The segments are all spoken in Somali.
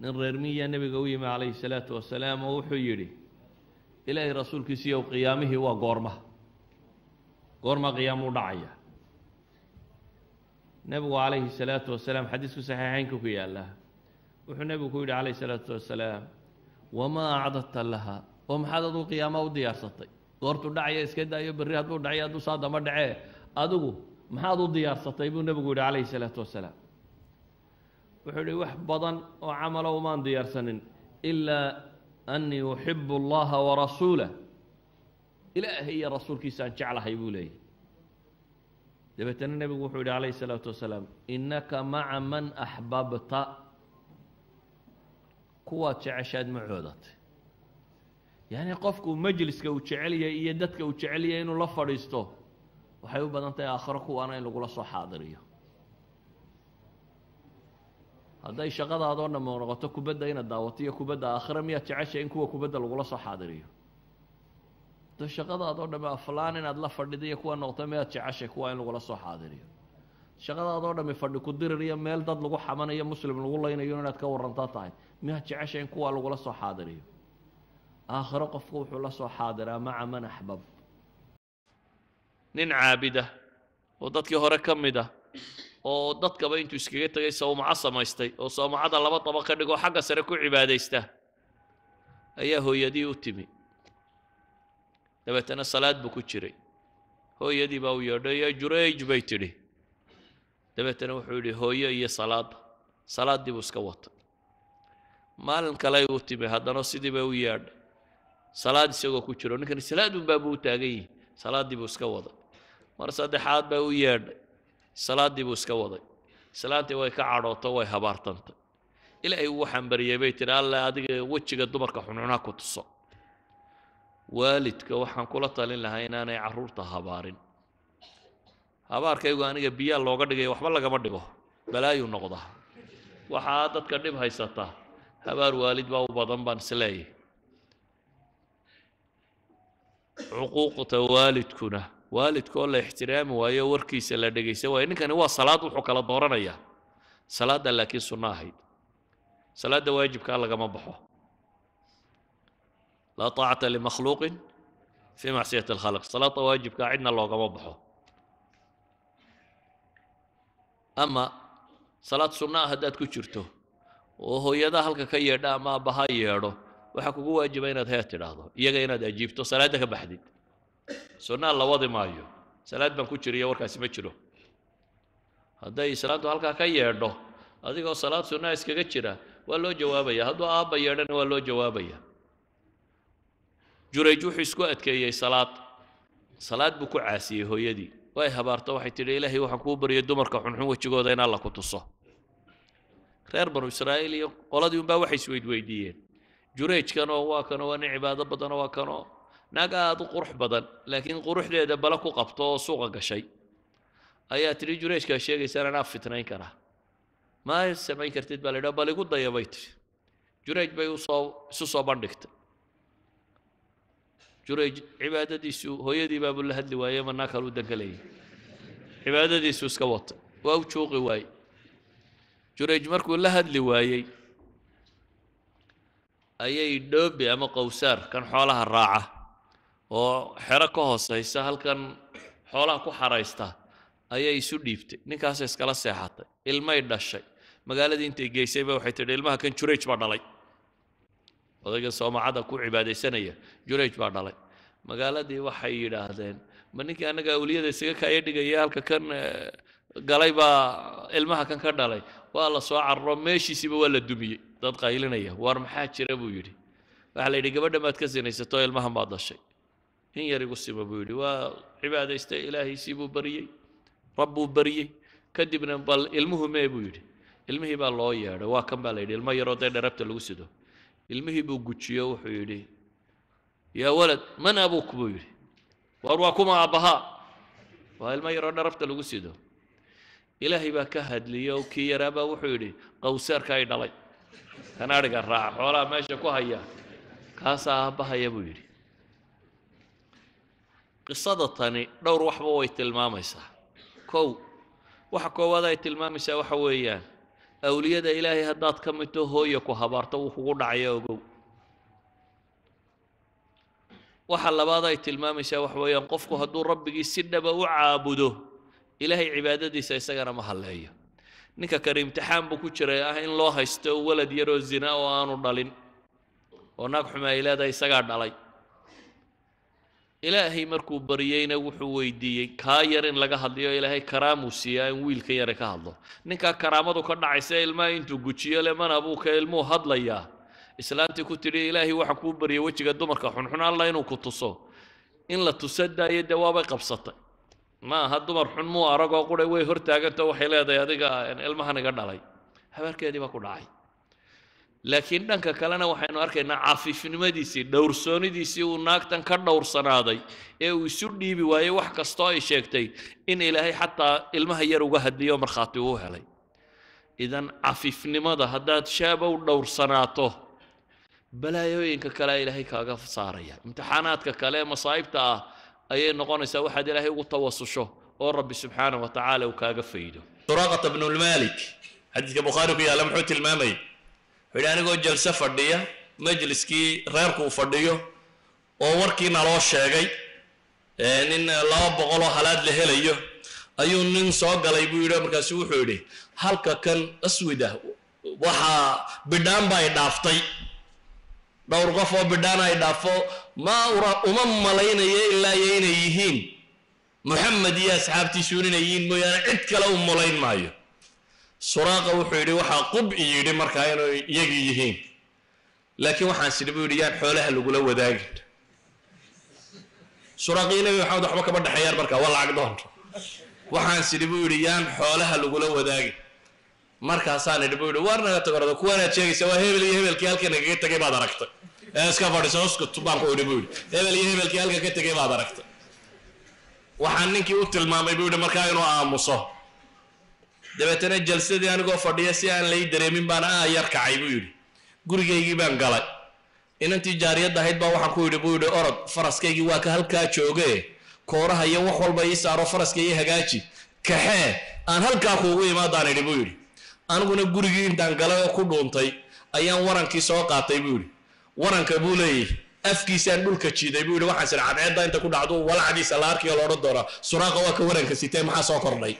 nin reer miya nebiga u yimi calayhi salaatu wasalaam oo wuxuu yidhi ilaahay rasuulkiisiiyow qiyaamihii waa goorma. Goorma qiyaamuu dhacaya. Nebigu calayhi salaatu wasalaam xadiisku saxiixeynka ku yaalla wuxuu nebigu ku yidhi calayhi salaatu wasalaam wamaa acdadta laha? Oo maxaad aduu qiyaama u diyaarsatay? Goortuu dhacaya iska daayo berri hadduu dhacyo hadduu saa dama dhacee adigu maxaad u diyaarsatay? Buu nebigu yidhi calayhi salaatu wasalaam wuxuu yidhi wax badan oo camalo umaan diyaarsanin ilaa annii uxibu allaha warasuulah ilaahay iyo rasuulkiisaan jeclahay buu leeyahy dabeetana nebigu wuxuu yidhi calayhi salaatu wasalaam innaka maca man axbabta. Kuwaad jeceshaad ma coodatay. Yacni qofku majliska uu jecelyahay iyo dadka uu jecelyahay inuu la fadhiisto waxay u badan tahay aakhiro kuwaana in lagula soo xaadiriyo hadday shaqadaadoo dhamm noqoto kubadda inaad daawato iyo kubadda aakhiro miyaad jeceshay in kuwa kubadda lagula soo xaadiriyo. Hadday shaqadaadoo dhamme aflaan inaad la fadhida iyo kuwa noqoto miyaad jeceshay kuwa in lagula soo xaadiriyo. Shaqadaadoo dhammi fadhi ku dirir iyo meel dad lagu xamanayo muslim lagu laynayo inaad ka warantaa tahay. Miyaad jeceshay in kuwa lagula soo xaadiriyo. Aakhiro qofku wuxuu la soo xaadiraa maca man axbab. Nin caabida oo dadkii hore ka mid ah oo dadkaba intuu iskaga tegay sawmaco samaystay oo sawmacada laba daba ka dhigoo xagga sare ku cibaadaysta. Ayaa hooyadii u timi. Dabeetana salaad buu ku jiray. Hooyadii baa u yeedhay yaa jurayj bay tidhi. Dabeetana wuxuu yidhi hooyo iyo salaadda salaaddii buu iska watay. Maalin kale u timi haddana sidii bay u yeedhay. Salaad isagoo ku jiro ninkani salaadunbaa buu u taagan yihi salaaddii buu iska waday. Mar saddexaad baa u yeedhay salaaddii buu iska waday. Islaantii way ka cadhooto way habaartantay. Ilaahay uu xambariyey bay tidhi alle adiga wejiga dumarka xunxunha ku tuso. Waalidka waxaan kula talin lahaa inaanay carruurta habaarin. Habaarkaygu aniga biyaa looga dhigaya waxba lagama dhigo. Balaayuu noqdaa waxaa dadka dhib haysataa habaar waalid baa u badan baan isleeyahy cuquuqta waalidkuna waalidka la ixtiraami waayo warkiisa la dhegaysan waayo. Ninkani waa salaad wuxuu kala dooranayaa. Salaadda laakiin sunno ahayd. Salaadda waajibkaa lagama baxo. Laa taacata limakhluuqin fii macsiyati alkhalq salaadda waajibkaa cidna loogama baxo. Ama salaad sunno ah haddaad ku jirto oo hooyada halka ka yeedha ama abbaha yeedho waxaa kugu waajiba inaad heer tidhaahdo iyaga inaad ajiibto salaadda ka baxdid sunnaa la wadi maayo. Salaad baan ku jiriyo warkaasi ma jiro. Hadday islaantu halkaa ka yeedho adigoo salaad sunnaa iskaga jira waa loo jawaabaya. Hadduu aabba yeedhana waa loo jawaabaya. Jurayj wuxuu isku adkeeyey salaad. Salaad buu ku caasiyey hooyadii. Way habaarto waxay tidhi ilaahay waxaan kuu baryay dumarka xunxun wejigooda in alla ku tuso. Reer banu israa'iil iyo qoladii unbaa waxay isweydweydiiyeen jurayjkanoo waa kanoo waa nin cibaado badanoo waa kanoo naag aada u qurux badan laakiin quruxdeeda bala ku qabto oo suuqa gashay. Ayaa tidhi jurayjkaa sheegaysaan anaa fitnayn karaa ma samayn kartid baa la yidhaha bal igu daya bay tidhi jurayj bay u soo isu soo bandhigtay. Jurayj cibaadadiisu hooyadii baabuu la hadli waayey ma naa kaluu danka leeyahy cibaadadiisu iska watay waa u juuqi waayey. Jurayj markuu la hadli waayey ayay dhoobi ama qowsaar kan xoolaha raaca oo xero ka hoosaysa halkan xoolaha ku xaraysta ayay isu dhiibtay. Ninkaasay iskala seexatay ilmay dhashay. Magaaladii intay geysayba waxay tidhi ilmaha kan jurayj baa dhalay. Odayga soomacada ku cibaadaysanaya jurayj baa dhalay. Magaaladii waxay yidhaahdeen ma ninkii annaga awliyada isaga kaaya dhigaya halka kan galay baa ilmaha kan ka dhalay. Waa la soo cararo meeshiisiiba waa la dumiyey. Dad qaylinaya waar maxaa jira? buu yidhi. Waxaa la yidhi gabadha maad ka sinaysato ilmahan baad dhashay in yar igu sima buu yidhi waa cibaadaystay ilaahiisii buu baryey rabbuu baryey kadibna bal ilmuhu mee buu yidhi ilmihii baa loo yeedhay waa kan baa la yidhi ilmo yaroo dee dherabta lagu sido ilmihii buu gujiyo wuxuu yidhi yaa walad man abuuk buu yidhi waar waa kuma aabbahaa waa ilmo yaroo dherabta lagu sido ilaahay baa ka hadliyey oo kii yaraabaa wuxuu yidhi qowsaarka ay dhalay kan adhiga xoolaha meesha ku haya. Kaasaa aabbahaya buu yidhi qisada tani dhowr waxba way tilmaamaysaa. Kow waxa koowaad ay tilmaamaysaa waxa weeyaan awliyada ilaahay haddaad ka midto hooya ku habaarto wuu kugu dhacaya ogow. Waxa labaad ay tilmaamaysaa waxa weeyaan qofku hadduu rabbigii si dhaba u caabudo ilaahay cibaadadiisa isagana ma halleeyo. Ninka kale imtixaan buu ku jiray ah in loo haysto walad yaroo zina oo aanu dhalin oo naag xuma ay leedahay isagaa dhalay ilaahay markuu baryeyna wuxuu weydiiyey kaa yar in laga hadliyo ilaahay karaamuu siiyaa in wiilka yare ka hadlo. Ninkaa karaamadu ka dhacaysa ilmaha intuu gujiyo le mana abuuka ilmuu hadlayaa islaantii ku tidhi ilaahay waxaan kuu baryay wejiga dumarka xunxun alla inuu ku tuso. In la tusa daayo dee waabay qabsatay. Ma aha dumar xun muu aragoo qura way hortaaganta waxay leedahay adiga ilmahan iga dhalay. Habaarkeedii baa ku dhacay laakiin dhanka kalena waxaynu arkaynaa cafiifnimadiisii dhowrsoonidiisii uu naagtan ka dhowrsanaaday ee uu isu dhiibi waayey wax kastoo ay sheegtay in ilaahay xataa ilmaha yar uga hadiyo markhaati uu helay. Idan cafiifnimada haddaad shaabow dhowrsanaato balaayooyinka kalea ilaahay kaaga saaraya. Imtixaanaadka kale ee masaa'ibta ah ayay noqonaysaa waxaad ilaahay ugu tawasusho oo rabbi subxaanah wa tacaala uu kaaga faydo. Suraaqata bnu lmalik xadiidka bukhaari ku yaalla muxuu tilmaamay wuxuu yidhi anigoo jalse fadhiya majliskii reerku uu fadhiyo oo warkii naloo sheegay nin laba boqol oo halaad la helayo ayuu nin soo galay buu yidhi markaasu wuxuu yidhi halka kan aswida waxaa bidhaan ba ay dhaaftay. Dhowr qof oo bidhaan ay dhaafo ma uma malaynayo ilaa iyo inay yihiin. Moxamed iyo asxaabtiisu inay yihiin mooyaane cid kale u malayn maayo suraaqa wuxuu yidhi waxaa qub i yidhi markaa inay iyagii yihiin. Laakiin waxaan sidhi buu yidhi yaan xoolaha lagula wadaagin. Suraaqii nabi maxamed waxba kama dhexeeyaan markaa waa lacag doonto. Waxaan sidhi buu yidhi yaan xoolaha lagula wadaagin. Markaasaan idhi buu yidhi waar naga tagorada kuwaanaad sheegaysa waa hebel iyo hebelkii halka nagaga tegay baad aragtay ee iska fadhiso uskut baan ku idhi yidhi. Hebel iyo hebelkii halka ka tegay baad aragtay waxaan ninkii u tilmaamay buu yidhi markaa inuu aamuso dabeetana jalsadii anigoo fadhiya si aan lay dareemin baan aa yar kacay buu yidhi. Gurigaygii baan galay. Inantii jaariyadda ahayd baa waxaan ku yidhi buu yidhi orod faraskaygii waa ka halkaa jooge. Kooraha iyo wax walba ii saaro faraska ii hagaaji. Kaxee aan halkaa kuugu imaadaan idhi buu yidhi. Aniguna gurigii intaan galay oo ku dhuuntay ayaan warankii soo qaatay buu yidhi. Waranka buu leeyahy afkiisaan dhulka jiiday buu yidhi. Waxaan sir cadceedda inta ku dhacdo walacdiisa la arkiyo la odhan doonaa suraaqa waa ka waranka maxaa soo kordhay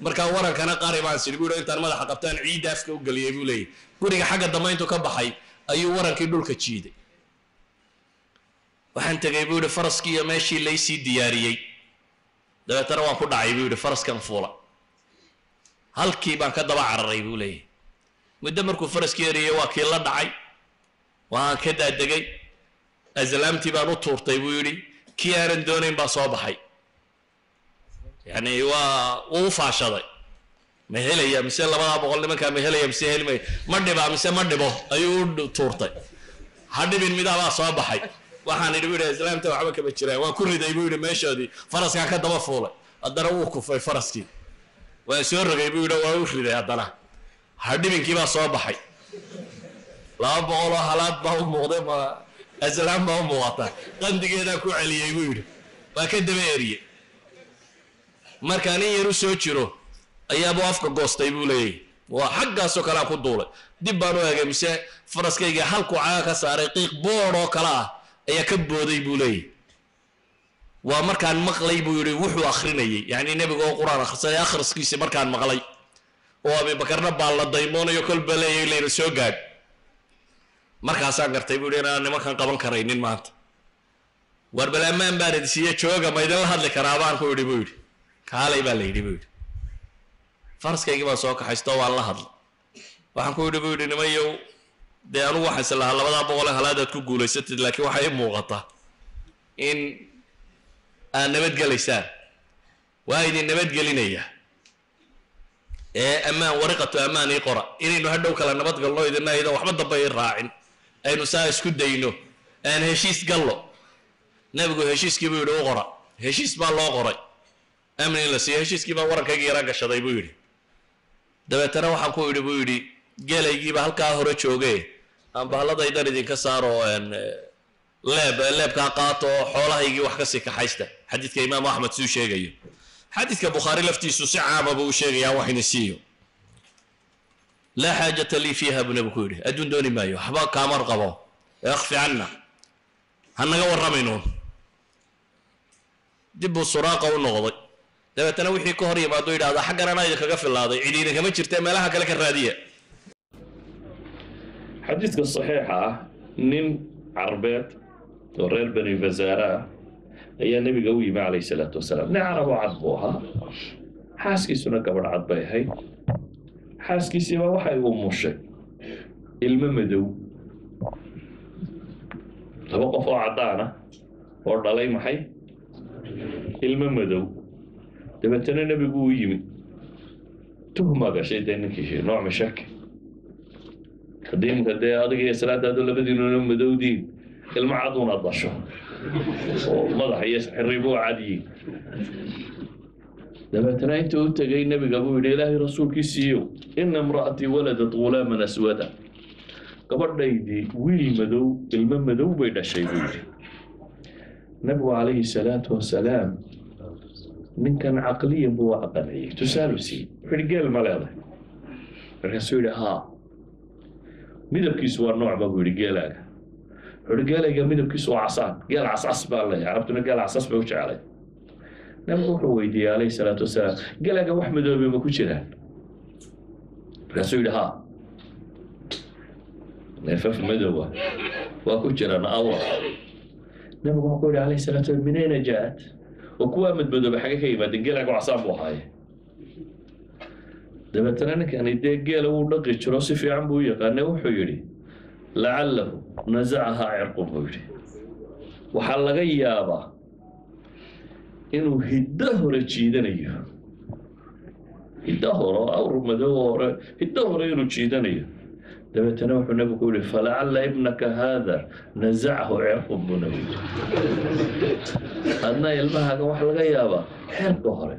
markaa warankana qari baan sidhi buu intaan madaxa qabtaan ciidda afka u geliyay buu leeyahy guriga xagga dambe intuu ka baxay ayuu warankii dhulka jiiday. Waxaan tegay buu yidhi faraskii iyo meeshii laysii diyaariyey. Dabeetana waan ku dhacay buu yidhi faraskan fuula. Halkii baan ka daba cararay buu leeyahy muddo markuu faraskii eriyey waa kii la dhacay. Waan ka daadegay aslaamtii baan u tuurtay buu yidhi kii aanan doonayn baa soo baxay yani waa wuu u faashaday. Ma helaya mise labadaa boqol nimankaa ma helaya mise helmaya ma dhibaa mise ma dhibo ayuu u tuurtay. Ha dhibin midaabaa soo baxay. Waxaan idhi bu yidhi islaamta waxba kama jiraan. Waan ku riday buu yidhi meeshoodii faraskaan ka daba fuulay. Haddana wuu kufay faraskii. Waan soo rogay buu yidhi waa u riday haddana. Hadhibinkii baa soo baxay. Laba boqoloo halaad baa u muuqday ma aslaam baa u muuqata. Qandigeedaa ku celiyey buu yidhi. Waa ka daba eriyey markaa nin yar u soo jiro ayaabuu afka goostay buu leeyahy waa xaggaasoo kalea ku duulay. Dib baan u egay mise faraskayga halkuu caga ka saaray qiiq bood oo kale ah ayaa ka booday buu leeyahy waa markaan maqlay buu yidhi wuxuu akrinayay yacni nebiga oo qur'aan akhrisanay akhriskiisi markaan maqlay. Oo abibakarna baan la daymoonayo kolba leeyahy layna soo gaadh. Markaasaan gartay buu yidhi inaan nimankan qaban karaynin maanta. War bal ammaan baan idi siiye jooga ma idinla hadli karaa baan ku idhi buu yidhi kaalay baa la yidhi buu yidhi. Faraskaygii baan soo kaxaysto waan la hadlay waxaan ku yidhi buu yidhi nimayow dee anugu waxaan is lahaa labadaa boqole halaadaad ku guulaysatid laakiin waxaa ii muuqata in aad nabadgelaysaan waa idin nabadgelinaya ee ammaan wariqatu ammaan ii qora. Inaynu hadhow kala nabadgalno idina idan waxba damba ii raacin. Aynu saa isku dayno. Aan heshiis gallo nebigu heshiiskii buu yidhi u qora. Heshiis baa loo qoray amni in la siiyo heshiiskii baa warankayga yaraa gashaday buu yidhi. Dabeetana waxaan ku yidhi buu yidhi geelaygiiba halkaa hore jooge aan bahladaydan idinka saaro leeb leebkaa qaato oo xoolahaygii wax ka sii kaxaysta. Xadiidka imaamu axmed suu sheegayo. Xadiidka bukhaari laftiisu si caama buu u sheegayaa wax idin siiyo. Laa xaajata lii fiiha buu nebigu ku yidhi. Adduun dooni maayo waxba kaamar qabo akfi canna. Ha naga warramaynuun dib buu suraaqa u noqday dabeetana wixii ka hor yimaado yidhahdaa xaggan anaa idinkaga filaaday cidiina kama jirtee meelaha kale ka raadiya xadiidka saxiixa ah nin carbeed oo reer bani bazaara ah ayaa nebiga u yimi calayhi salaatu wasalaam. Nin carabo cad buu ahaa. Xaaskiisuna gabadh cad bay ahayd. Xaaskiisiibaa waxay u mushay. Ilmo madow. Laba qof oo caddaan ah oo dhalay maxay? Ilmo madow dabeetana nebigu u yimi tuhmaa gashay dee ninkii nooc mashaki haddii imka dee adiga iyo salaadaadu labadiinuna madowdiin ilmo caduuna dasho. Oo madaxa iyo xiribu cadiyin dabeetana intuu u tegay nebiga buu yidhi ilaahay rasuulkiisiiyow ina imra'atii waladat ghulaaman aswada. Gabadhaydii wiil madow ilmo madow bay dhashay buu yidhi. Nebigu calayhi salaatu wasalaam ninkan caqliyan buu waa qanciyey tusaalu siiyey wuxuu yidhi geel ma leedahay markaasuu yidhi haa. Midabkiisu waa noocba buu yidhi geelaaga. Wuxuu yidhi geelayga midabkiisu waa casaan. Geel cascas baa leeyahay. Carabtuna geel casas bay u jecelay nabigu wuxuu weydiiyey calayhi salaatu wasalaam geelaaga wax madoobe ma ku jiraan. Markaasuu yidhi haa. Neefaf madowa waa. Ku jiraan awar nabigu wuxuu ku yidhi calayhi salaatu wasalaam minayna jaa-ad oo kuwaa madmadoobe xagge ka yimaadeen geelaaga casaan buu ahaaye dabeetana ninkani dee geela wuu dhaqi jiro si fiican buu u yaqaanay wuxuu yidhi lacalahu nasacahaa cirqun buu yidhi waxaa laga yaabaa inuu hiddo hore jiidanayo hiddo hore awr madow hore hiddo hore inuu jiidanayo dabeetana wuxuu nabigu yihi falacalla ibnaka haada nasacahu cirqun buu nabigu adna ilmahaaga waxaa laga yaabaa xeerka hore.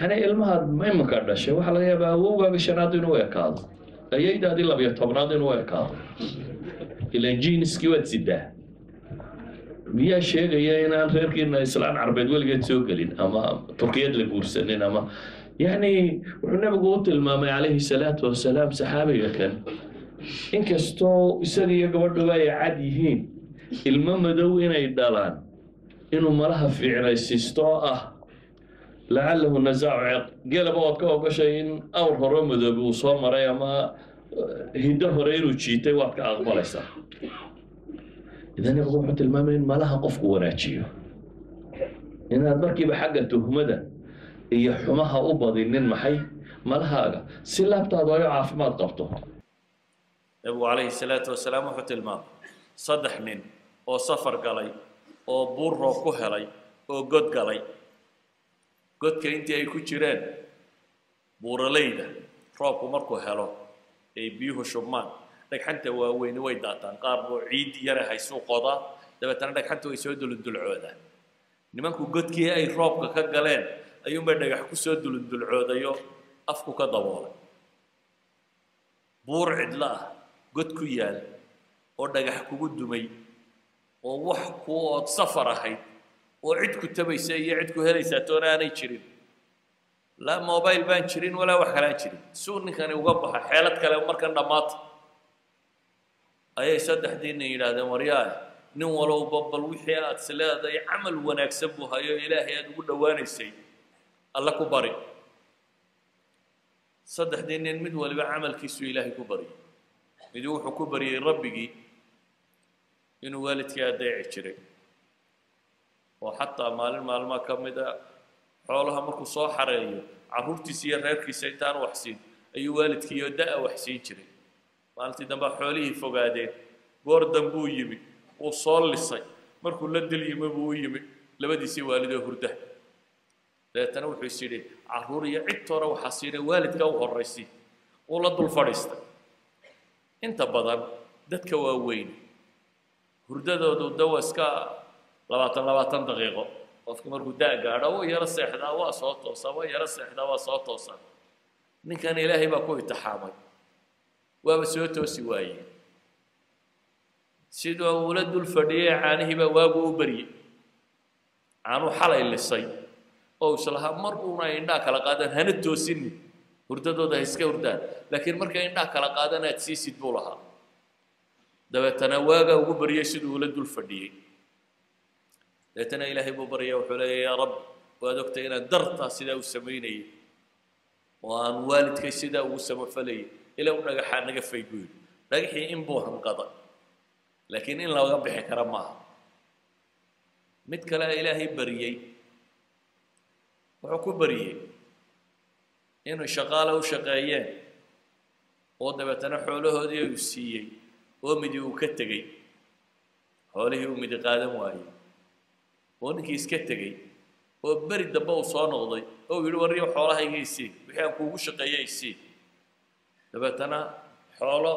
Yani ilmahaad imanka dhashay waxaa laga yaabaa awowgaaga shanaad inuu ekaado ayaydaadii labiyo tobnaad inuu ekaado. Ilan jiiniskii waad sidaa. Miyaa sheegaya inaan reerkiina islaan carbeed weligeed soo gelin ama turkiyad la guursanin ama yani wuxuu nabigu u tilmaamay calayhi salaatu wasalaam saxaabiga kan. Inkastoo isaga iyo gabadhuba ay cad yihiin ilmo madow inay dhalaan inuu malaha fiicnaysiisto oo ah lacalahu nasaacu ceq geelaba waad ka ogashay in awr hore madoobi uu soo maray ama hiddo hore inuu jiitay waad ka aqbalaysaa. Idan nabigu wuxuu tilmaamay in malaha qofku wanaajiyo. Inaad markiiba xagga tuhmada iyo xumaha u badinin maxay? Malahaaga si laabtaadu ayo caafimaad qabto. Nabigu calayhi salaatu wasalaam wuxuu tilmaamay saddex nin oo safar galay oo buur roob ku helay oo god galay. Godka intii ay ku jireen buuralayda roobku markuu helo ay biyuhu shubmaan. Dhagxanta waaweyni way daataan qaar buu ciid yara haysuu qodaa dabeetana dhagxanta way soo dulundulcoodaan nimanku godkii ay roobka ka galeen ayuunbay dhagax ku soo dulundulcoodayo afku ka daboolay. Buur cidlo ah god ku yaal oo dhagax kugu dumay oo wax ku ood safar ahayd oo cid ku tabaysa iyo cid ku helaysaa toona aanay jirin. Laa mobile baan jirin walaa wax kalaan jirin. Suu ninkani uga baxa xeelad kale markan dhammaata ayay saddexdii nin yidhaahdeen waryaah nin walowba bal wixii aad is leedahay camal wanaagsan buu hayo ilaahay aad ugu dhowaanaysay alle ku bari. Saddexdii nin mid waliba camalkiisuu ilaahay ku baryay miduu wuxuu ku baryay rabbigii inuu waalidkii adeeci jiray. Oo xataa maalin maalmaa ka mid a xoolaha markuu soo xareeyo carruurtiisa iyo reerkiisa intaan waxsiin ayuu waalidkiiyo da'a waxsiin jiray. Maalintii dambea xoolihii fogaadeen goor dambuu yimi wuu soo lisay. Markuu la dil yimi buu u yimi labadiisii waalidoo hurda dabeetana wuxuu is yidhi carruur iyo cid hore waxaa siinay waalidka u horraysi wuu la dul fadhiistay inta badan dadka waaweyn hurdadoodu dawa iska labaatan labaatan daqiiqo qofka markuu da' gaadho wuu yaro seexdaa waa soo toosaa waa yaro seexdaa waa soo toosaa ninkan ilaahay baa ku itixaamay waaba soo toosi waayey. Sidoo uula dul fadhiyay caanihii baa waagu u baryey caanuu xalay lisay oo islahaa mar uuna indhaa kala qaadaan hana toosinin hurdadooda ha iska hurdaan. Laakiin markay indhaha kala qaadan aad siisid buu lahaa. Dabeetana waagaa ugu baryay siduu ula dul fadhiyey dabeetana ilaahay buu baryaya wuxuu leeya yaa rab waad ogtay inaan dartaa sidaa u samaynayay oo aan waalidkay sidaa ugu samafalayay ilaa u dhagaxaa naga fay buu yidhi. Dhagaxii in buu hanqada. Laakiin in laga bixi kara maaha. Mid kale ilaahay baryey wuxuu ku baryey inuu shaqaale u shaqeeyeen oo dabeetana xoolahoodii uu siiyey oo midi uu ka tegey. Xoolihii uu midi qaadan waayey. Oo ninkii iska tegey. Oo beri dambe uu soo noqday. Oo uu yidhi warriyo xoolahayga isii wixii aan kuugu shaqeeyey isii dabeetana xoolo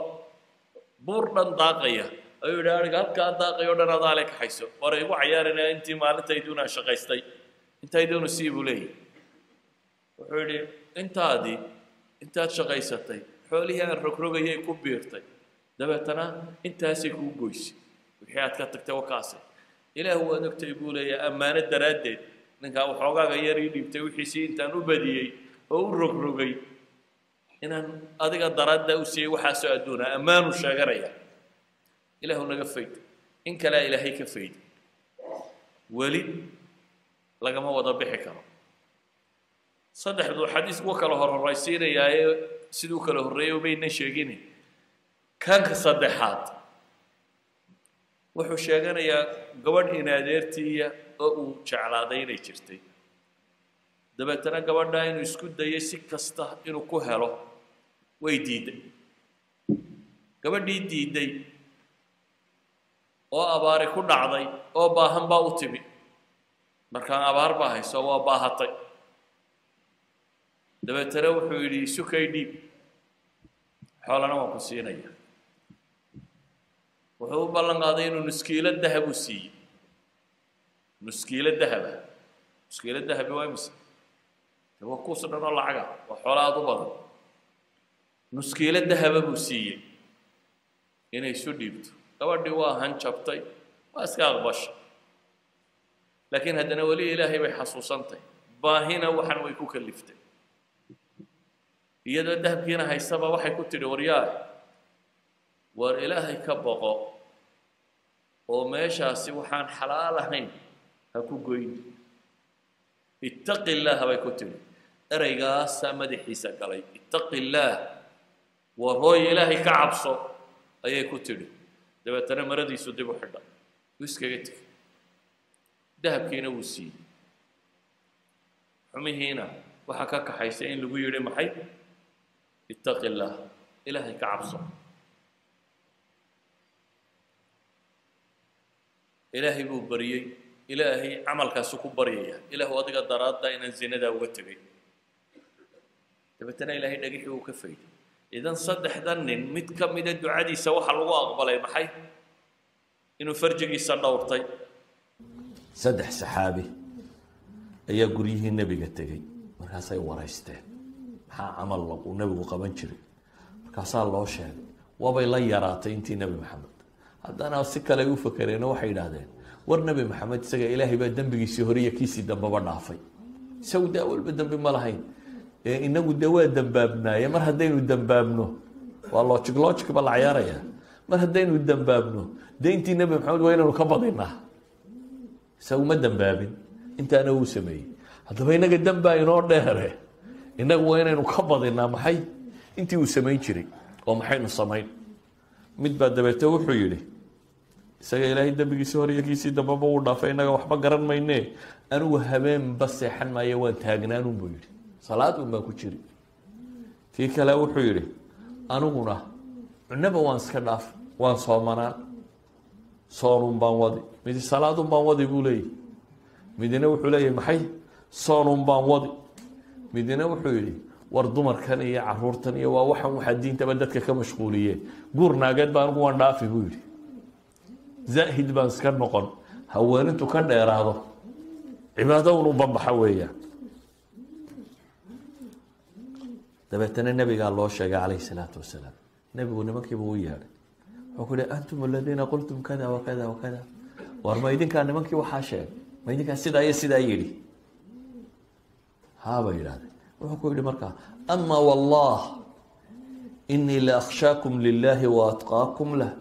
buur dhan daaqaya. Ayuu yidhi ariga halkaa daaqayo dhan adaa le kaxayso war igu cayaarinaya intii maalintayduuna shaqaystay intayduuna sii buu leeyahy. Wuxuu yidhi intaadii intaad shaqaysatay xoolihii aan rogrogayay ku biirtay. Dabeetana intaasay kuu goysay wixii aad ka tagtay wakaase ilaahu waad ogtay buu leeyahay ammaano daraaddeed ninkaa waxoogaaga yar ii dhiibtay wixiisii intaan u badiyey oo u rogrogay inaan adiga daraadda u siiyey waxaasoo adduuna ammaanu sheeganaya ilaahu naga fayd in kalea ilaahay ka fayday. Weli lagama wada bixi karo. Saddexdu xadiis kuwa kala horhoraysiinayaaye siduu kala horreeyay umayna sheegin kanka saddexaad wuxuu sheeganayaa gabadh inaadeertiiya oo uu jeclaaday inay jirtay. Dabeetana gabadhaa inuu isku dayay si kasta inuu ku helo way diidday gabadhii diidday oo abaari ku dhacday oo baahan baa u timi markaan abaar baa hayso waa baahatay. Dabeetana wuxuu yidhi sukay dhiib xoolana waan ku siinaya. Wuxuu u ballan qaaday inuu nuskiilo dahab u siiyey nuskiilo dahaba nuskiilo dahabi waa imise de waa kuus dhan oo lacaga waa xoola aad u badan. Nuskiilo dahaba buu siiyey. Inay isu dhiibto. Gabadhii waa hanjabtay waa iska aqbashay laakiin haddana weli ilaahay bay xasuusantay baahina waxan way ku kaliftay. Iyadoo dahabkiina haysaba waxay ku tidhi waryaa war ilaahay ka boqo oo meeshaasi waxaan xalaal ahayn ha ku goyn. Ittaqi illaaha bay ku tidhi. Ereygaasaa madaxiisa galay. Ittaqi illaah war hooy ilaahay ka cabso ayay ku tidhi. Dabeetana maradiisu dib u xidha wuu iskaga tegey dahabkiina wuu siiyey. Xumihiina waxaa ka kaxaysa in lagu yidhi maxay? Ittaqi illaah ilaahay ka cabso. Ilaahay buu baryey ilaahay camalkaasu ku baryaya ilaahu adiga daraadda inaan zinadaa uga tegay. Dabeetana ilaahay dhagixii uu ka fayday. Idan saddexdan nin mid ka mida ducadiisa waxaa lagu aqbalay maxay? Inuu farjigiisa dhowrtay saddex saxaabi ayaa guryihii nebiga tegey markaasay waraysteen. Maxaa camal uu nebigu qaban jiray? Markaasaa loo sheegay waabay la yaraatay intii nebi maxamed. Haddana si kale ay u fakereen oo waxay yidhaahdeen war nebi maxamed isaga ilaahay baa dembigiisii hore iyo kiisii dambeba dhaafay. Isagu daa walba dembi ma lahayn. Inagu dee waa dembaabnaaye mar haddaynu dembaabno waa logic logic ba la cayaaraya mar haddaynu dembaabno dee intii nebi maxamed waa inaynu ka badinaa isagu ma dembaabin intaana uu sameeyey. Haddaba inaga dembaa inoo dheere inagu waa inaynu ka badinaa maxay? Intii uu samayn jiray oo maxaynu samayn. Mid baa dabeete wuxuu yidhi isaga ilaahay dembigiisii hore iyo kiisii dambeba uu dhaafay inaga waxba garan mayne. Anigu habeenba seexan maayo waan taagnaanun buu yidhi. Salaad un baan ku jiri. Kii kale wuxuu yidhi aniguna cunaba waan iska dhaaf waan soomanaan soonun baan wadi. Midi salaadun baan wadi buu leeyahy midina wuxuu leeyahy maxay? Soonun baan wadi. Midina wuxuu yidhi war dumarkan iyo caruurtan iyo waa waxan waxaa diintaba dadka ka mashquuliye. Guur naageed baa anigu waan dhaafi buu yidhi. Zaahid baan iska noqon haweenintu ka dheeraado. Cibaado unu banbaxa weeyaan dabeetana nebigaa loo sheegay calayhi salaatu wasalaam. Nebigu nimankiiba u yeedhay. yihi antum aladiina qultum kada wakada wakada war ma idinkaa nimankii waxaa sheegay. Ma idinkaa sidaa iyo sidaa yidhi. Haabay yidhahdeen wuxuu ku yidhi markaa ama wallah inii la akhshaakum lilaahi lah.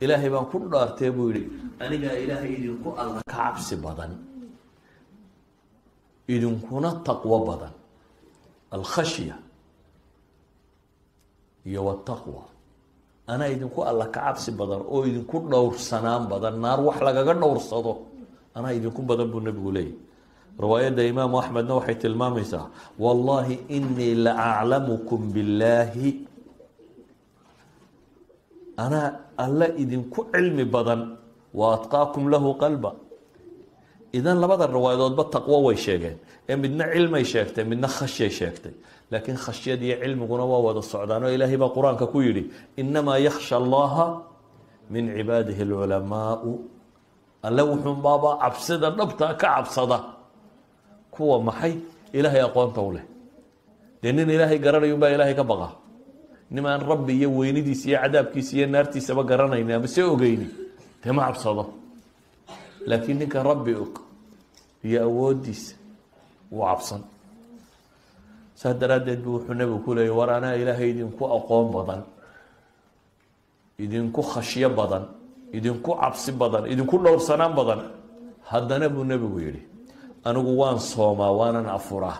Ilaahay baan ku dhaartee buu yidhi anigaa ilaahay idinku alla ka cabsi badan idinkuna taqwo badan alkhashya iyo wataqwa anaa idinku alla ka cabsi badan oo idinku dhowrsanaan badan naar wax lagaga dhowrsado anaa idinku badan buu nebigu leeyahy riwaayadda imaamu axmedna waxay tilmaamaysaa wallahi inii la aclamukum billaahi. Anaa alla idinku cilmi badan wa atqaakum lahu qalba. Idan labada riwaayadoodba taqwo way sheegeen ee midna cilmay sheegtay midna khashyay sheegtay laakiin khashyad iyo cilmiguna waa wada socdaan oo ilaahay baa qur'aanka ku yidhi inamaa yakhsha allaha min cibaadihi alculamaau alle wuxuunbaabaa cabsida dhabta ka cabsada kuwa maxay ilaahay aqoonta u leh dee nin ilaahay garanayunbaa ilaahay ka baqa nimaan rabbi iyo weynidiisa iyo cadaabkiisa iyo naartiisaba garanayni ama se ogeyni dee ma cabsado laakiin ninka rabbi og iyo awooddiisa wuu cabsan saas daraaddeed buu wuxuu nebigu ku leeyay war anaa ilaahay idinku aqoon badan idinku khashyo badan idinku cabsi badan idinku dhowrsanaan badan. Haddana buu nebigu yidhi anigu waan soomaa waanan afuraa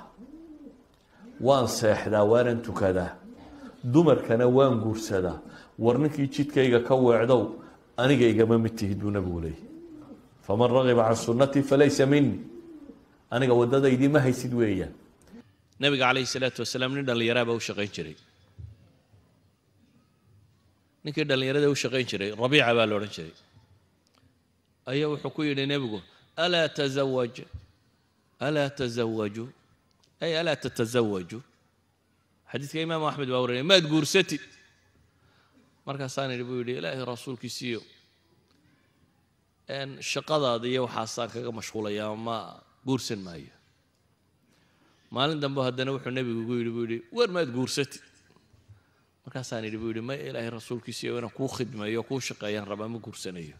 waan seexdaa waanan tukadaa dumarkana waan guursadaa. War ninkii jidkayga ka weecdow aniga igama mid tihid buu nebigu leeyay. Faman ragiba can sunnatii falaysa minii aniga waddadaydii ma haysid weeyaan nabiga calayhi salaatu wasalaam nin dhallinyaraha baa u shaqayn jiray. Ninkii dhallinyarada u shaqayn jiray rabiica baa la odhan jiray. Ayaa wuxuu ku yidhi nebigu alaa tazawaj alaa tazawaju ay alaa tatasawaju xadiidka imaamu axmed baa warinaya maad guursatid markaasaan idhi buu yidhi ilaahay rasuulkiisiiyo shaqadaada iyo waxaasaan kaga mashquulayaa ma guursan maayo maalin dambe haddana wuxuu nebigu gu yidhi buu yidhi war maad guursatid? Markaasaan idhi buu yidhi ma ilaahay rasuulkiisiiyo inaan kuu khidmeeyo kuu shaqeeyaan rabaa ma guursanayo.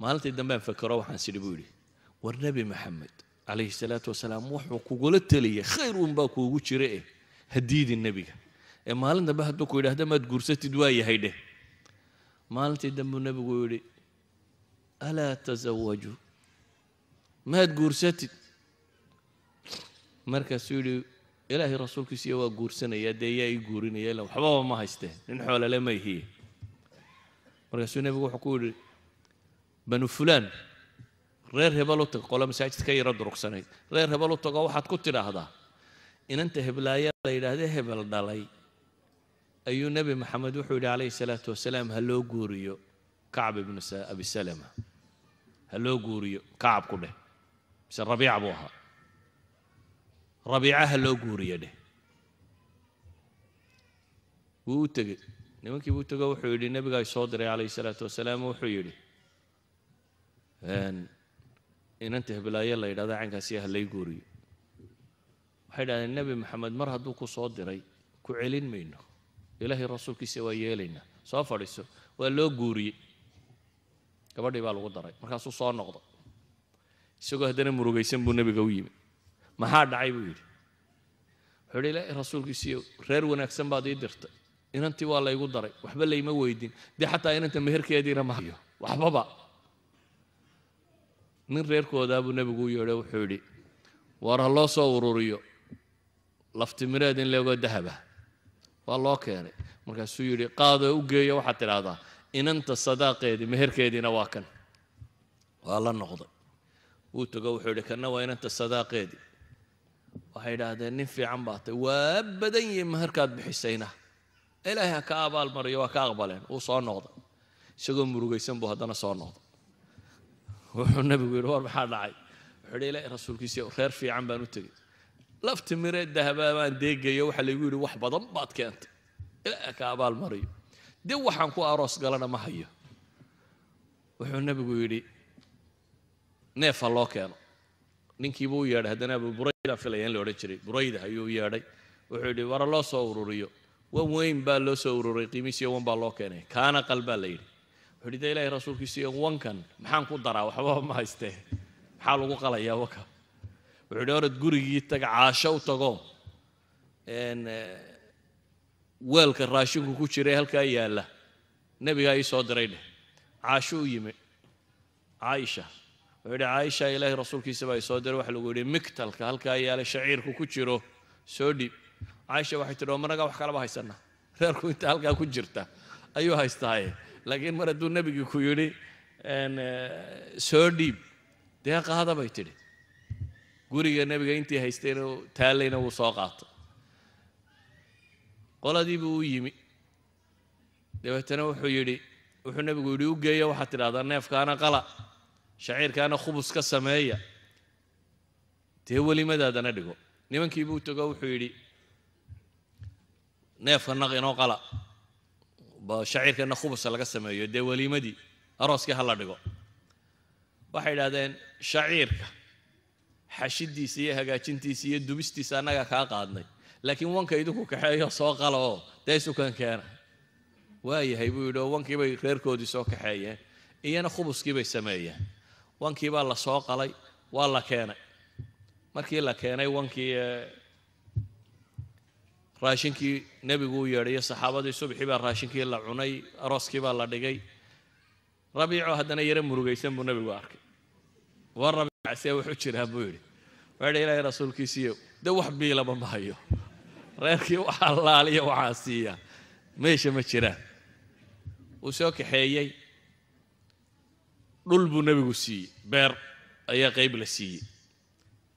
Maalintii dambean fakero waxaan sidhi buu yidhi war nebi maxamed calayhi salaatu wasalaam wuxuu kugula teliyay khayr uunbaa kuugu jira eh hadiidi nebiga. Ee maalin dambe hadduu ku yidhaahda maad guursatid waa yahay dheh. Maalintii dambuu nebigu yidhi alaa tasawaju maad guursatid markaasuu yidhi ilaahay rasuulkiisiiyo waa guursanaya dee yaa ii guurinaya ila waxbaba ma haysteen nin xoolale ma ihiye markaasuu nebigu wuxuu ku yidhi banu fulaan reer hebel u tag qolo masaajid ka yaro durugsanayd reer hebel u tago waxaad ku tidhaahdaa inanta heblaaya la yidhaahde hebel dhalay. Ayuu nebi maxamed wuxuu yidhi calayhi salaatu wasalaam ha loo guuriyo kacb ibnu abi salama. Ha loo guuriyo kacab ku dheh. Mise rabiica buu ahaa rabiica ha loo guuriyo dheh. Wuu u tegey. Nimankii buu tego wuxuu yidhi nebigaa soo diray calayhi salaatu wasalaam wuxuu yidhi inanta heblaaye la yidhahdo caynkaasi ha lay guuriyo. Waxay dhahdeen nebi maxamed mar hadduu ku soo diray ku celin mayno. Ilaahay rasuulkiisa waa yeelaynaa soo fadhiiso. Waa loo guuriyey. Gabadhii baa lagu daray. Markaasuu soo noqday isagoo haddana murugaysan buu nebiga u yimi maxaa dhacay buu yidhi. Wuxuu yidhi ilaahay rasuulkiisiiyo reer wanaagsan baad ii dirtay. Inantii waa laygu daray. Waxba layma weydin. Dee xataa inanta meherkeediina ma hayo. Waxbaba. Nin reerkoodaa nebigu u yeedho wuxuu yidhi ha loo soo ururiyo. Laftimireed in leegoo dahaba. Waa loo keenay. Markaasuu yidhi qaadoo u geeyo waxaad tidhaahdaa inanta sadaaqeedii meherkeediina waa kan. Waa la noqday. Wuu tago wuxuu yidhi kanna waa inanta sadaaqeedii waxay idhaahdeen nin fiican baa tay waa badan yihiin meherkaad bixisayna. Ilaahay ha ka abaal mariyo waa ka aqbaleen wuu soo noqday. Isagoo murugaysan buu haddana soo noqday. Wuxuu nebigu yidhi war maxaa dhacay? Wuxuu yidhi ilaahay rasuulkiisa reer fiican baan u tegey. Lafti mire dahabaa baan deegayo waxaa laygu yidhi wax badan baad keentay. Ilaahay ka abaal mariyo. Dib waxaan ku aroos galana ma hayo. Wuxuu nebigu yidhi neef ha loo keeno ninkiibuu yeedhay haddana abu burayda filaya in la odhan jiray. Burayda ayuu yeedhay wuxuu yidhi wara loo soo ururiyo. Wan weyn baa loo soo ururay qiimiisiyo wan baa loo keenay. Kaana qal baa la yidhi. Wuxuu yidhi de ilaahay rasuulkiisiyo wankan maxaan ku daraa waxbaba ma haystee. Maxaa lagu qalayaa waka? Wuxuu yidhi orad gurigii tag caasho u tago. Eh, weelka raashinku ku jiray halkaa yaalla. Nebigaa ii soo diray dheh caasho u yimi. Caaisha wuxuu yidhi caaisha ilaahay rasuulkiisa baa i soo diray waxa lagu yidhi miktalka halkaa yaalla shaciirku ku jiro soo dhiib caaisha waxay tidhi oo managa wax kalaba haysana. Reerku inta halkaa ku jirta ayuu haystaaye laakiin mar hadduu nebigii ku yidhi soo dhiib dee qaada bay tidhi. Guriga nebiga intii haystayna taallayna wuu soo qaatay qoladiibuu u yimi. Dabeetana wuxuu yidhi wuxuu nebigu yidhi u geeya waxaad tidhahdaa neefkaana qala shaciirkaana khubus ka sameeya. Dee welimadaadana dhigo. Nimankii buu tago wuxuu yidhi neefka naq inoo qala. Shaciirkana khubusa laga sameeyo dee weliimadii arooskii ha la dhigo. Waxay idhahdeen shaciirka xashidiisa iyo hagaajintiisa iyo dubistiisa annagaa kaa qaadnay. Laakiin wanka idinku kaxeeyo soo qala oo dee isukan keena. Waayahay buu yidhi oo wankii bay reerkoodii soo kaxeeyeen iyana khubuskii bay sameeyeen wankii baa la soo qalay waa la keenay. Markii la keenay wankii eh, raashinkii nebigu u yeedhayo saxaabadii subxii baa raashinkii la cunay arooskii baa la dhigay. Rabiico haddana yaro murugaysan buu nebigu arkay. War rabiic see wuxuu jiraa buu yidhi. Waa yidhi ilaahay rasuulkiisiiyo de wax biilaba ma hayo. Reerkii waxaa laaliya waxaa siiya. Meesha ma jiraan. Wuu soo kaxeeyey dhul buu nebigu siiyey. Beer ayaa qayb la siiyey.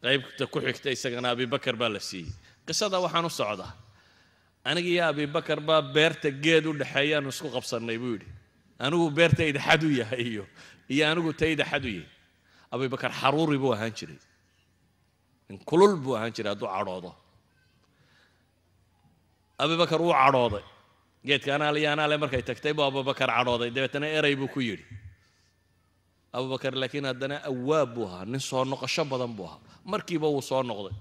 Qaybta ku xigta isagana abibakar baa la siiyey. Qisada waxaan u socdaa. Aniga iyo abibakar baa beerta geed u dhexeeyaanu isku qabsannay buu yidhi. Anigu beertayda xad u yahay iyo iyo anigu tayda xad u yahay. Abibakar xaruuri buu ahaan jiray. Nin kulul buu ahaan jiray hadduu cadhoodo. Abibakar wuu cadhooday. Geedka anaale iyo anaale markay tagtay buu abubakar cadhooday. Dabeetana erey buu ku yidhi abubakar laakiin haddana awaab buu ahaa nin soo noqosho badan buu ahaa. Markiiba wuu soo noqday.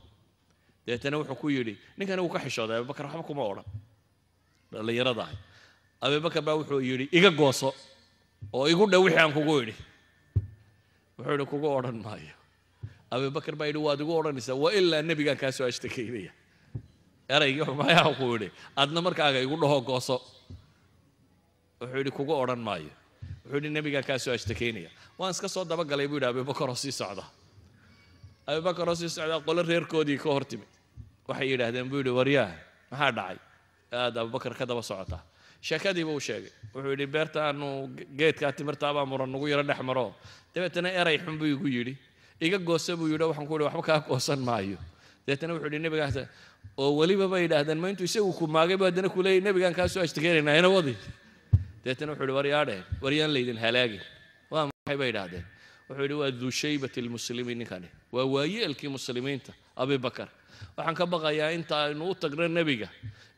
Dabeetana wuxuu ku yidhi ninkani wuu ka xishooday abubakar waxba kuma odhan. Dhallinyarada ahay. Abubakar baa wuxuu yidhi iga gooso oo igu dhow wixii aan kugu idhi wuxuu yidhi kugu odhan maayo. Abubakar baa yidhi waad igu odhanaysaa waa ilaa nebigaan kaa soo ashtakeynaya. Eraygii xumayaa ku yidhi adna markaaga igu dhaho gooso. Wuxuu yidhi kugu odhan maayo wuxuu yidhi nebigaan kaa soo ashtakeynaya waan iska soo dabagalay buu yidhi abubakar oo sii socda. Abubakar oo sii socda qolo reerkoodii ka hor timi waxay yidhaahdeen buu yidhi waryaah maxaa dhacay? Aad abubakar ka daba socotaa. Sheekadiiba uu sheegay. Wuxuu yidhi beerta geedkaa timirtaabaa muran nagu yaro dhex maro. Dabeetana eray xun buu igu yidhi. Iga goosa buu yidhi waxaan ku yidhi waxba kaa goosan maayo. Dabeetana wuxuu yidhi nebigaas oo weliba yidhaahdeen ma intuu isagu ku maagay buu haddana ku leeyay nebigaan kaa soo ashtakeynayna ina wadi dabeetana wuxuu yidhi waryaadheen waryaan laydin halaagin waa maxay bay yidhaahdeen wuxuu yidhi waa duu shaybati lmuslimiin ninkani waa waayeelkii muslimiinta abibakar waxaan ka baqayaa inta aynu u tagno nebiga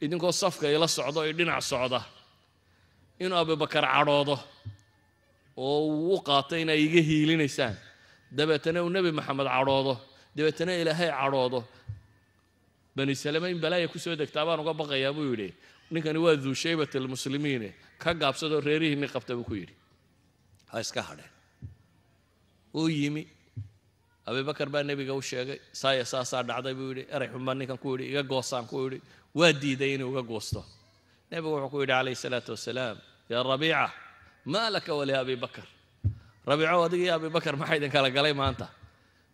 idinkoo safka ila socdo ay dhinac socda inuu abibakar cadhoodo oo uu u qaato inay iga hiilinaysaan dabeetana uu nebi maxamed cadhoodo dabeetana ilaahay cadhoodo bani salame in balaaya ku soo degtaa baan uga baqayaa buu yidhi ninkani waa duu shaybat almuslimiine ka gaabsadoo reerihiinni qabta buu ku yidhi. Ha iska hadheen uu yimi. Abibakar baa nebiga u sheegay saaya saasaa dhacday buu yidhi. Eray xun baa ninkan ku yidhi iga goosaan ku yidhi. Waa diiday inuu iga goosto. Nebigu wuxuu ku yidhi calayhi salaatu wasalaam yaa rabiica maa laka wali abi bakar rabiico adiga iyo abibakar maxaa idin kala galay maanta?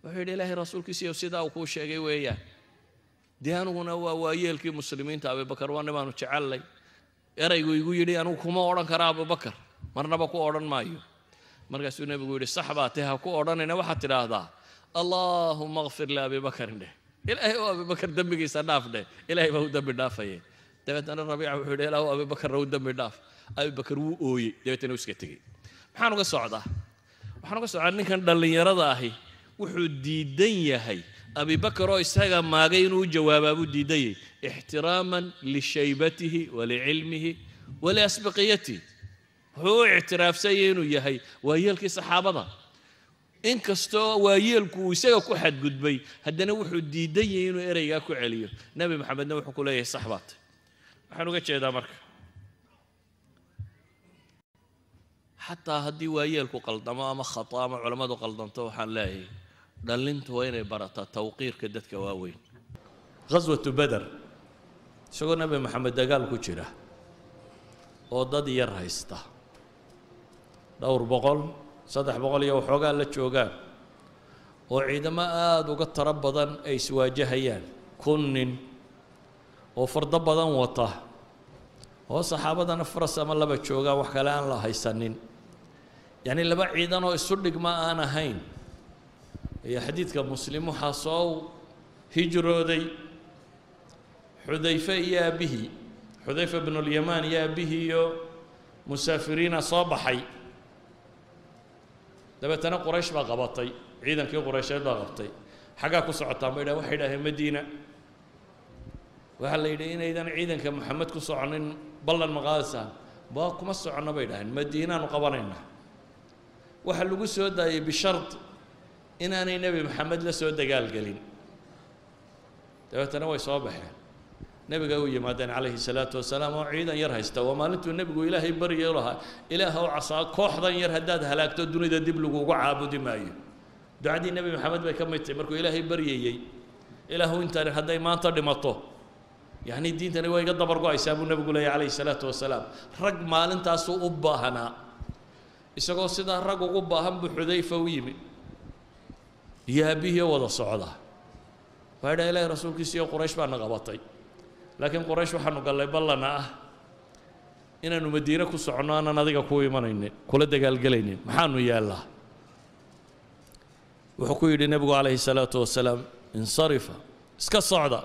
Wuxuu yidhi ilaahay rasuulkiisiiyo sidaa uu kuu sheegay weeyaan dee aniguna waa waayeelkii muslimiinta abibakar waa nibaanu jecellay. Eraygu igu yidhi anigu kuma odhan kara abubakar marnaba ku odhan maayo. Markaasuu nebigu yidhi sax baa ha ku odhanayna waxaad tidhaahdaa allaahuma kfir liabi bakarin dheh ilaahay oo abibakar dembigiisa dhaaf dheh. Ilaahay baa u dembi dhaafayay dabeetana rabiica wuxuu yidhi ilaahu abibakarna u dembi dhaaf. Abibakar wuu ooyey. Dabeetana uu iska tegey. Maxaan uga socdaa. Waxaan uga socdaa ninkan dhallinyarada ahi wuxuu diidan yahay abibakar oo isaga maagay inuu u jawaabaa buu diidan yahay ixtiraaman lishaybatihi walicilmihi waliasbaqiyatihi wuxuu u ictiraafsanyay inuu yahay waayeelkii saxaabada. Inkastoo waayeelku uu isaga ku xadgudbay haddana wuxuu diidan yahay inuu ereygaa ku celiyo. Nebi maxamedna wuxuu ku leeyahay sax waxaan uga jeedaa marka. Xataa haddii waayeelku qaldamo ama khata ama culammadu qaldanto waxaan leeyahay dhallintu waa inay barataa tawqiirka dadka waaweyn. Ghaswatu beder isagoo nebi maxamed dagaal ku jira oo dad yar haysta. Dhowr boqol saddex boqol iyo waxoogaa la joogaan oo ciidamo aada uga taro badan ay iswaajahayaan kun nin oo fardo badan wata oo saxaabadana faras ama laba joogaan wax kale aan la haysanin. Yacni laba ciidan oo isu dhigma aan ahayn iyo xadiidka muslim waxaa soo hijrooday xudayfe iyo aabbihii. Xudayfa bnulyamaan iyo aabbihii iyo musaafiriina soo baxay. Dabeetana quraysh baa qabatay ciidankii quraysheed baa qabtay. Xaggaa ku socotaan bay dhahen waxay idhaaheen madiina. Waxaa la yidhi inaydan ciidanka maxamed ku soconin ballan maqaadisaan baa kuma soconno bay dhaheen madiinaanu qabanaynaa. Waxaa lagu soo daayey bishard inaanay nebi maxamed la soo dagaalgelin dabeetana way soo baxeen. Nebiga u yimaadeen calayhi salaatu wasalaam oo ciidan yar haysta waa maalintuu nebigu ilaahay baryo lahaa ilaah oo casaa kooxdan yar haddaad halaagto dunida dib lagugu caabudi maayo. Ducadii nebi maxamed bay ka mid tahay markuu ilaahay baryayey ilaahu intani hadday maanta dhimato. Yacni diintani waa iga dabar go'aysaa buu nebigu leeyahy calayhi salaatu wasalaam. Rag maalintaasuu u baahanaa isagoo sidaa rag ugu baahan buu xudayfa u yimi iyo wada socda. Waa idhaa ilaahay rasuulkiisiiyo quraysh baana qabatay laakiin quraysh waxaanu gallay ballana ah inaanu madiine ku soconno aanan adiga ku imanaynin kula dagaalgelaynin maxaanu yaallaa? Wuxuu ku yidhi nebigu calayhi salaatu wasalaam insarifa iska socda.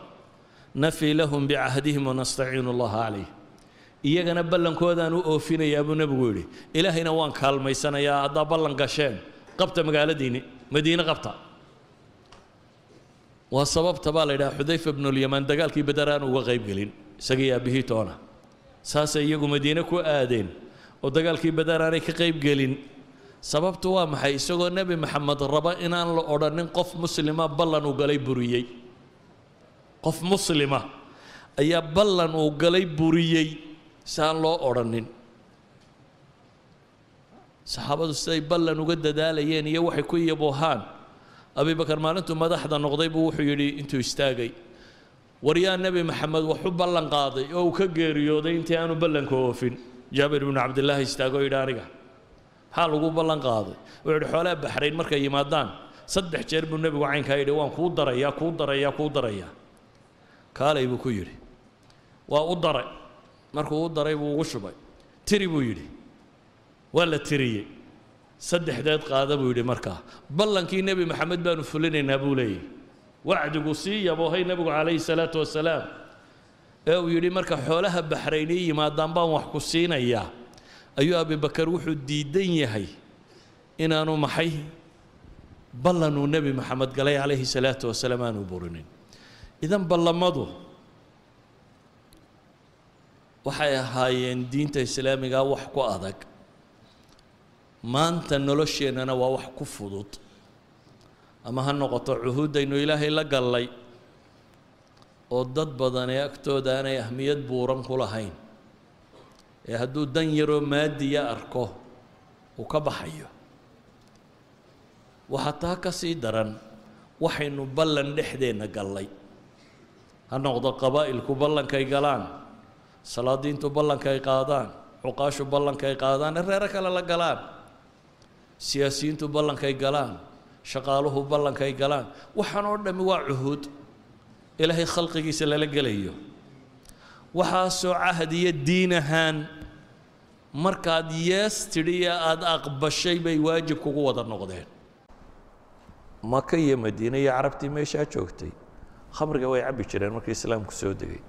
Nafii lahum bicahdihim wanastaciinu allaha calayh. Iyagana ballankoodaan u oofinayaa buu nebigu yidhi ilaahayna waan kaalmaysanayaa haddaa ballan gasheen qabta magaaladiinni madiine qabta waa sababta baa la yidhaha xudayfa bnulyamaan dagaalkii beder aan uga qayb gelin isagii aabbihii toona. Saasay iyagu madiine ku aadeen oo dagaalkii beder aanay ka qayb gelin. Sababtu waa maxay? Isagoo nebi maxamed raba inaan la odhanin qof muslima ballan uu galay buriyey. Qof muslima ayaa ballan uu galay buriyey si aan loo odhanin. Saxaabadu siday ballan uga dadaalayeen iyo waxay ku abibakar maalintuu madaxda noqday buu wuxuu yidhi intuu istaagay. War yaa nebi maxamed wax u ballan qaaday oo uu ka geeriyooday intii aanu ballanka oofin jaabir ibnu cabdillaahi istaago yidhi aniga maxaa lagu ballan qaaday. Wuxuu yidhi xoolaha baxrayn markay yimaadaan saddex jeer buu nebigu caynkaa yidhi waan kuu darayaa kuu darayaa kuu darayaa. Kaalay buu ku yidhi waa u daray. Markuu u daray buu ugu shubay. Tiri buu yidhi waa la tiriyey saddexdeed qaada buu yidhi markaa ballankii nebi maxamed baanu fulinaynaa buu leeyahy wacdigu sii yaboohay nebigu calayhi salaatu wasalaam ee uu yidhi marka xoolaha baxraynii yimaadaan baan wax ku siinayaa ayuu abibakar wuxuu diidan yahay inaanu maxay ballanuu nebi maxamed galay calayhi salaatu wasalaam aanu burinin. Idan ballamadu waxay ahaayeen diinta islaamiga wax ku adag maanta nolosheennana waa wax ku fudud. Ama ha noqoto cuhuuddaynu ilaahay la gallay oo dad badanee agtooda aanay ahmiyad buuran ku lahayn ee hadduu dan yaroo maadiya arko uu ka baxayo. Waxaa taa ka sii daran waxaynu ballan dhexdeenna gallay. Ha noqdo qabaa'ilku ballankay galaan salaadiintu ballankay qaadaan cuqaashu ballankay qaadaan ee reero kale la galaan siyaasiyiintu ballankay galaan shaqaaluhu ballankay galaan. Waxaan oo dhammi waa cuhuud ilaahay khalqigiisa lala gelayo. Waxaasoo cahdiyo diin ahaan. Markaad yees tidhiya aada aqbashay bay waajib kugu wada noqdeen. Maka iyo madiine iyo carabtii meeshaa joogtay. Khamriga way cabbi jireen markii islaamku soo degay.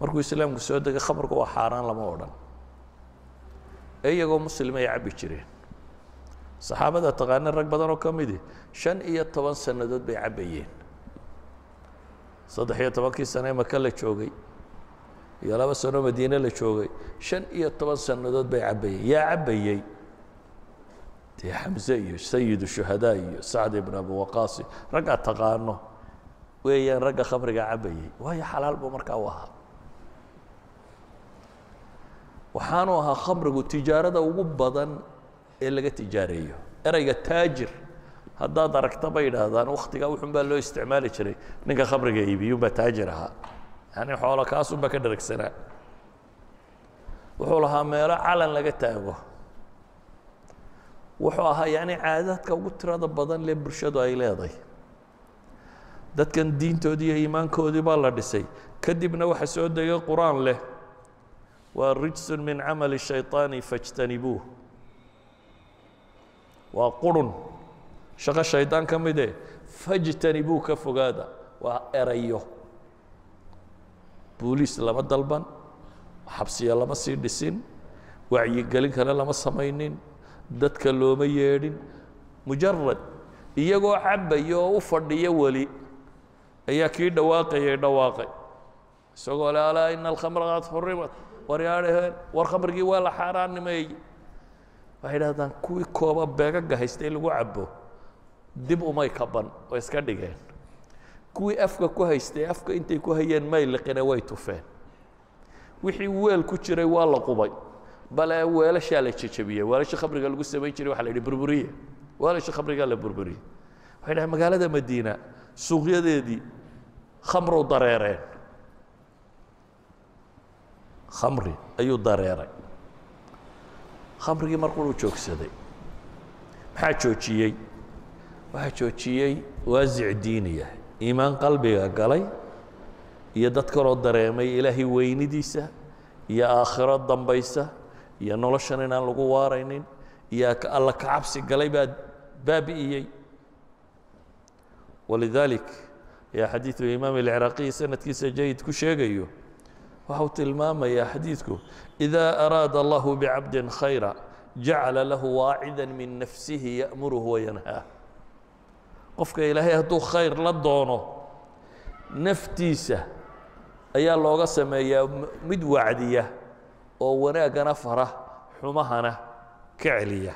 Markuu islaamku soo degay khamriga waa xaaraan lama odhan ee iyagoo muslim ay cabbi jireen. Saxaabada taqaana rag badan oo ka midi shan iyo toban sannadood bay cabbayeen. Saddex iyo tobankii sane maka la joogay iyo laba sano madiine la joogay shan iyo toban sannadood bay cabbayeen. Yaa cabbayey? Dee xamse iyo sayidu shuhadaa iyo sacd ibn abi waqaasi raggaa taqaano. Weeyaan ragga khamriga cabbayey. Waayo xalaal buu markaa u ahaa waxaanu ahaa khamrigu tijaarada ugu badan ee laga tijaareeyo ereyga taajir haddaad aragta bay yidhaahdaan wakhtigaa wuxun baa loo isticmaali jiray. Ninka khamriga iibiyuunbaa taajir ahaa. Yani xoolo kaasunbaa ka dharagsanaa. Wuxuu lahaa meelo calan laga taago. Wuxuu ahaa yani caadaadka ugu tirada badan lee bulshadu ay leedahay dadkan diintoodii iyo iimaankoodii baa la dhisay. Kadibna waxa soo degay qur'aan leh waa rijsun min camali shayطaani fاjtanibuuh waa qurun. Shaqo shaydaan ka mide fajtanibuu ka fogaada. Waa erayo. Booliis lama dalban xabsiya lama sii dhisin wacyigelin kale lama samaynin dadka looma yeedhin. Mujarad iyagoo cabaya oo u fadhiya weli ayaa kii dhawaaqayay dhawaaqay. Isagoo le alaa ina alkhamra qad xurimat war yaadhaheen war khamrigii waa la xaaraanimeeyey waxay idhahdaan kuwii kooba beegaga haystay lagu cabo dib umay kaban oo iska dhigeen. Kuwii afka ku haystay afka intay ku hayeen may liqine way tufeen. Wixii weel ku jiray waa la qubay. Bale weelashaa la jejabiyey weelasha khamriga lagu samayn jiray waxa la yidhi burburiye. Weelasha khamrigaa la burburiyey waxay dhahay magaalada madiina suuqyadeedii khamrow dareereen khamri ayuu dareeray. Khamrigii markuu joogsaday maxaa joojiyey? Waxaa joojiyey waasic diiniya iimaan qalbiga galay iyo dad kaloo dareemay ilaahay weynidiisa iyo aakhiro dambaysa iyo noloshan inaan lagu waaraynin iyo alla kacabsi galay baa baabi'iyey. Walidalik ayaa xadiidu imaam alciraaqiyi sanadkiisa jayid ku sheegayo waxau tilmaamayaa xadiidku إida araada allahu bicabdi khayra jacala lahu waacida min nafsihi ya'muruhu wayanhaa qofka ilaahay hadduu khayr la doono naftiisa ayaa looga sameeyaa mid wacdiya oo wanaaggana fara xumahana ka celiya